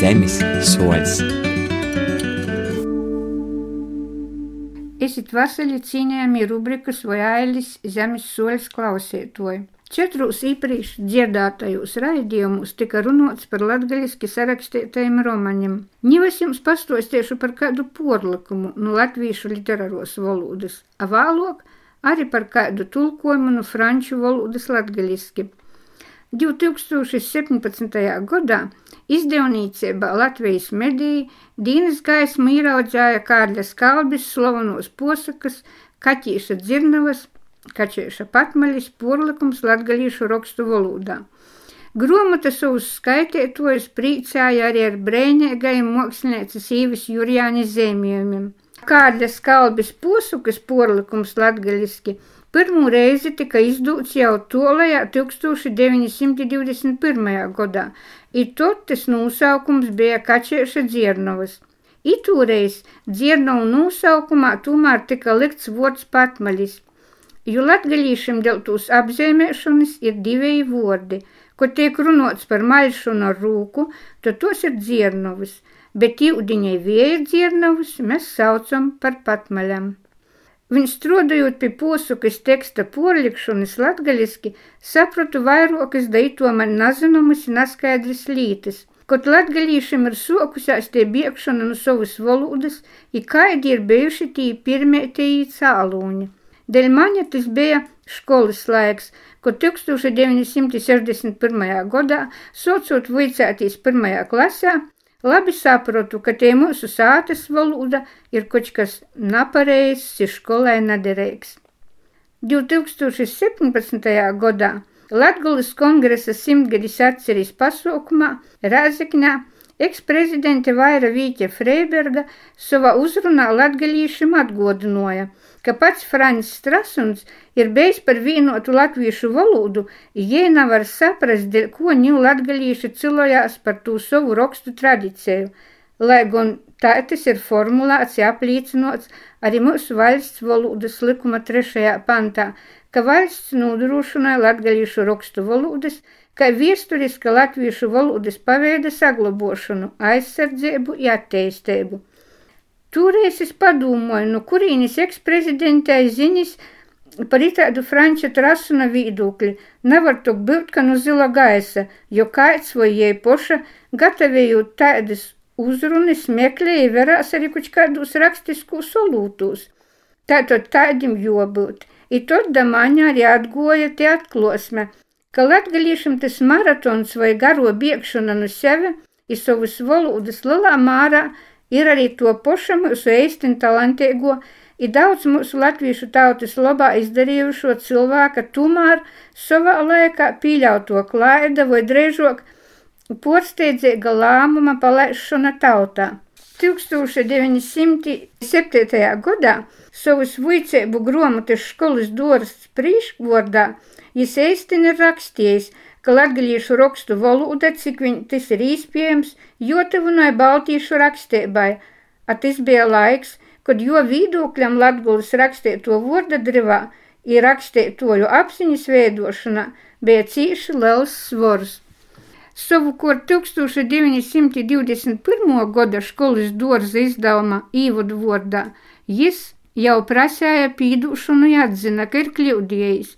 zemes soļs. Esit vasali cīnījami rubrikas vai ailis zemes soļs klausētoji. Četrūs īpriekš dziedātajos raidījumus tika runāts par latgaļiski sarakstītajiem romaņiem. Nivas jums pastostiešu par kādu porlikumu no latviešu literāros valodas, a vēlāk arī par kādu tulkojumu no franču valodas latgaļiski. 2017. gadā izdevniecībā Latvijas mediji Dīnas gaismu ieraudzēja Kārļa Skalbis slovenos posakas Kaķīša Dzirnavas Kačieša patmaļis porlikums latgalīšu rakstu valodā. Gromata savus skaitētojus priecāja arī ar brēņēgajiem mākslinieces īvis Jurjānis zīmējumiem. Kādas kalbis posukas porlikums latgaliski pirmo reizi tika izdūts jau tolajā 1921. gadā, i tot tas nosaukums bija Kačieša Dziernovas. Itūreiz Dziernovu nosaukumā tomēr tika likts vārds patmaļis – jo latgalīšiem dēļ tūs apzīmēšanas ir divēji vordi, ko tiek runots par maļšanu ar rūku, tad tos ir dziernovas, bet jūdiņai vieja dziernovas mēs saucam par patmaļam. Viņš strādājot pie posukas teksta porlikšanas latgaliski, sapratu vairokas daito man nazinomas un neskaidras lītas, kaut latgalīšiem ir sokusās tie biekšana no savas valodas, i kaidi ir bijuši tī pirmie tī cālūņi. Dēļ maņa tas bija skolas laiks, ko 1961. gadā, socot vicētīs pirmajā klasē, labi saprotu, ka tie mūsu sātas valoda ir kaut kas napareizs, ir skolai naderīgs. 2017. gadā Latgulas kongresa simtgadis atceries pasaukumā Rāzekņā eksprezidente Vaira Vīķa Freiberga savā uzrunā latgalīšiem atgodinoja – ka pats Fraņs Strasuns ir bijis par vienotu latviešu valodu, jie nevar saprast, dēļ ko ņu latgalīši cilojās par tū savu rakstu tradiciju, lai gan tā tas ir formulēts, apliecinots arī mūsu valsts valodas likuma trešajā pantā, ka valsts nodrošināja latgalīšu rakstu valodas, kā viesturiska latviešu valodas paveida saglabošanu, aizsardzību un attīstību. Toreiz es padomāju, no kurienes eksprezidentei ziņas par itādu Franča Trasuna viedokļi nevar to būt, ka no zila gaisa, jo kāds vai jai poša, gatavējot tādas uzrunas, meklēja verās arī kaut kādus rakstiskus solūtus. Tātad tādim jobūt. I tad damaņā arī atgoja tie atklosme, ka latgalīšam tas maratons vai garo biegšana no sevi i savas valodas lielā mārā Ir arī to pašu mūsu eistin talantīgo, ir daudz mūsu latviešu tautas labā izdarījušo cilvēka tomēr savā laikā pieļauto klaida vai drēžok porsteidzīga lēmuma palaišana tautā. 1907. gadā savus vicēbu gromatas skolas doras prīškvordā jis eistin ir rakstījis – ka latgalīšu rakstu valoda, cik viņ tas ir īspējams, jotavinoja baltīšu rakstēbai, a tas bija laiks, kad jo vīdokļam latgulas rakstēto vordadrivā ir rakstētoju apziņas veidošanā bija cīši liels svars. Savukārt 1921. gada skolas dārza izdevuma īvadu vārdā jis jau prasēja pīdūšanu un atzina, ka ir kļūdījis,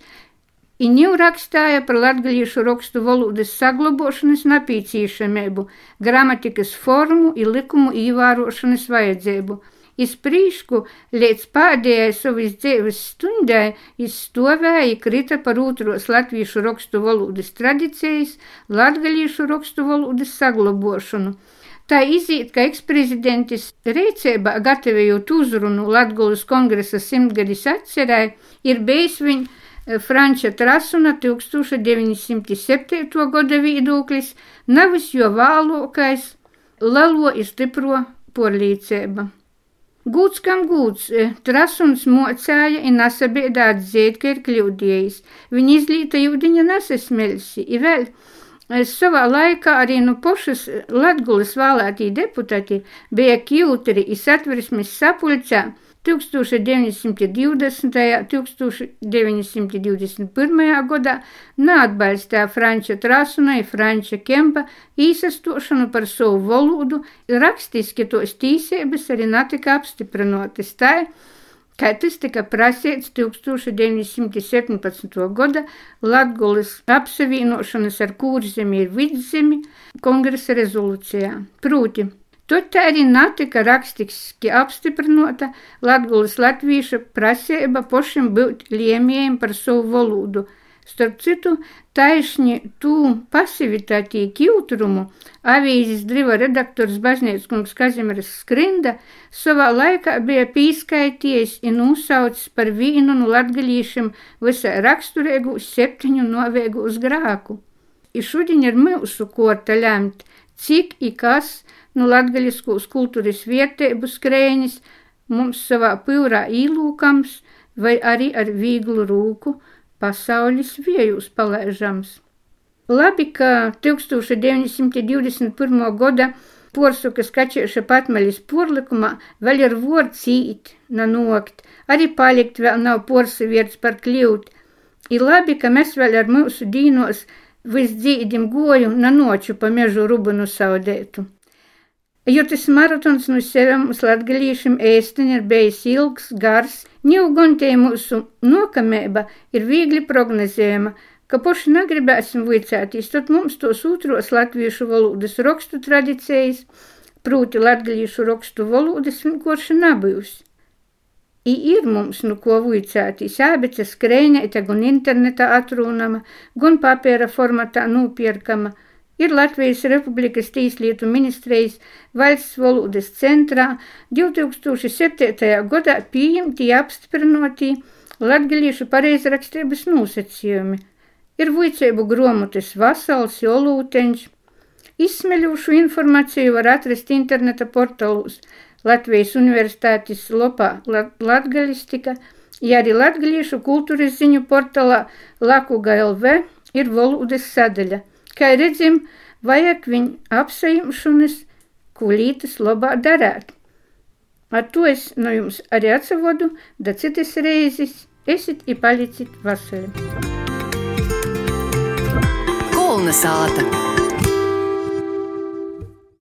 i ņiu rakstāja par latgalīšu rakstu valodas saglabošanas napīcīšamību, gramatikas formu i likumu īvārošanas vajadzību. Iz prīšku līdz pēdējai savas dzīves stundai izstovēja krita par otros latviešu rakstu valodas tradicijas, latgalīšu rakstu valodas saglabošanu. Tā izīt, ka eksprezidentis reicībā gatavējot uzrunu Latgulas kongresa simtgadis atcerēja, ir bijis viņa Franča Trasuna 1907. gada viedoklis nav jo vēlākais lelo ir stipro porlīcība. Gūts kam gūts, trasuns mocēja un nesabiedā atzīt, ka ir kļūdījis. Viņa izlīta jūdiņa nesasmelsi, i vēl savā laikā arī no pošas Latgulas vēlētī deputāti bija kjūtri i satversmes sapulcē, 1920. un 1921. gadā neatbalstīja Franča Trasuna un Franča Kempa īsastošanu par savu valodu, rakstiski tos tīsības arī netika apstiprinotas tā, kā tas tika prasīts 1917. gada Latgulas apsavienošanas ar Kūrzemi un Vidzemi kongresa rezolūcijā. Proti, Tur tā arī netika rakstiski apstiprinota Latgulas latviešu prasība pašam būt liemējiem par savu valodu. Starp citu, taisni tū pasivitātī kjūtrumu avīzes driva redaktors baznīcas kungs Kazimieris Skrinda savā laikā bija pīskaitījis un nosaucis par vīnu no latgalīšiem visai raksturīgu septiņu novēgu uz grāku. I šodien ir mūsu korta lemt, cik i kas nu, latgaļiskos kultūras vietēbu skrēņas mums savā pūrā īlūkams vai arī ar vīglu rūku pasaules viejus palaižams. Labi, ka 1921. gada porsukas kačieša patmaļas porlikumā vēl ir vords īt na nokt, arī palikt vēl nav porsa vierts par kļūt. Ir labi, ka mēs vēl ar mūsu dīnos visdzīdim goju na noču pa mežu rubunu saudētu. Jo tas maratons no sevi mums latgalīšiem ēsteni ir bijis ilgs, gars, ņūguntē mūsu nokamēba ir viegli prognozējama, ka poši negribēsim vicētīs, tad mums tos otros latviešu valodas rakstu tradicijas, proti latgalīšu rakstu valodas vienkārši nebūs. I ir mums nu ko vicētīs, ābeca skrējnēta, gan internetā atrūnama, gan papēra formatā nūpierkama, ir Latvijas Republikas Tīslietu ministrijas valsts valodas centrā 2007. gadā pieņemti apstiprinoti latgaliešu pareizrakstības nosacījumi. Ir vicēbu gromotes Vasals, Jolūteņš. Izsmeļošu informāciju var atrast interneta portālos Latvijas Universitātes lopā Latgalistika, ja arī latgaliešu kultūras ziņu portālā Lakuga LV ir valodas sadaļa – Kā redzam, vajag viņu apsajumšanas kulītas labā darēt. Ar to es no jums arī atsavodu, da citas reizes esit i palicit vasarī. Kolna sāta.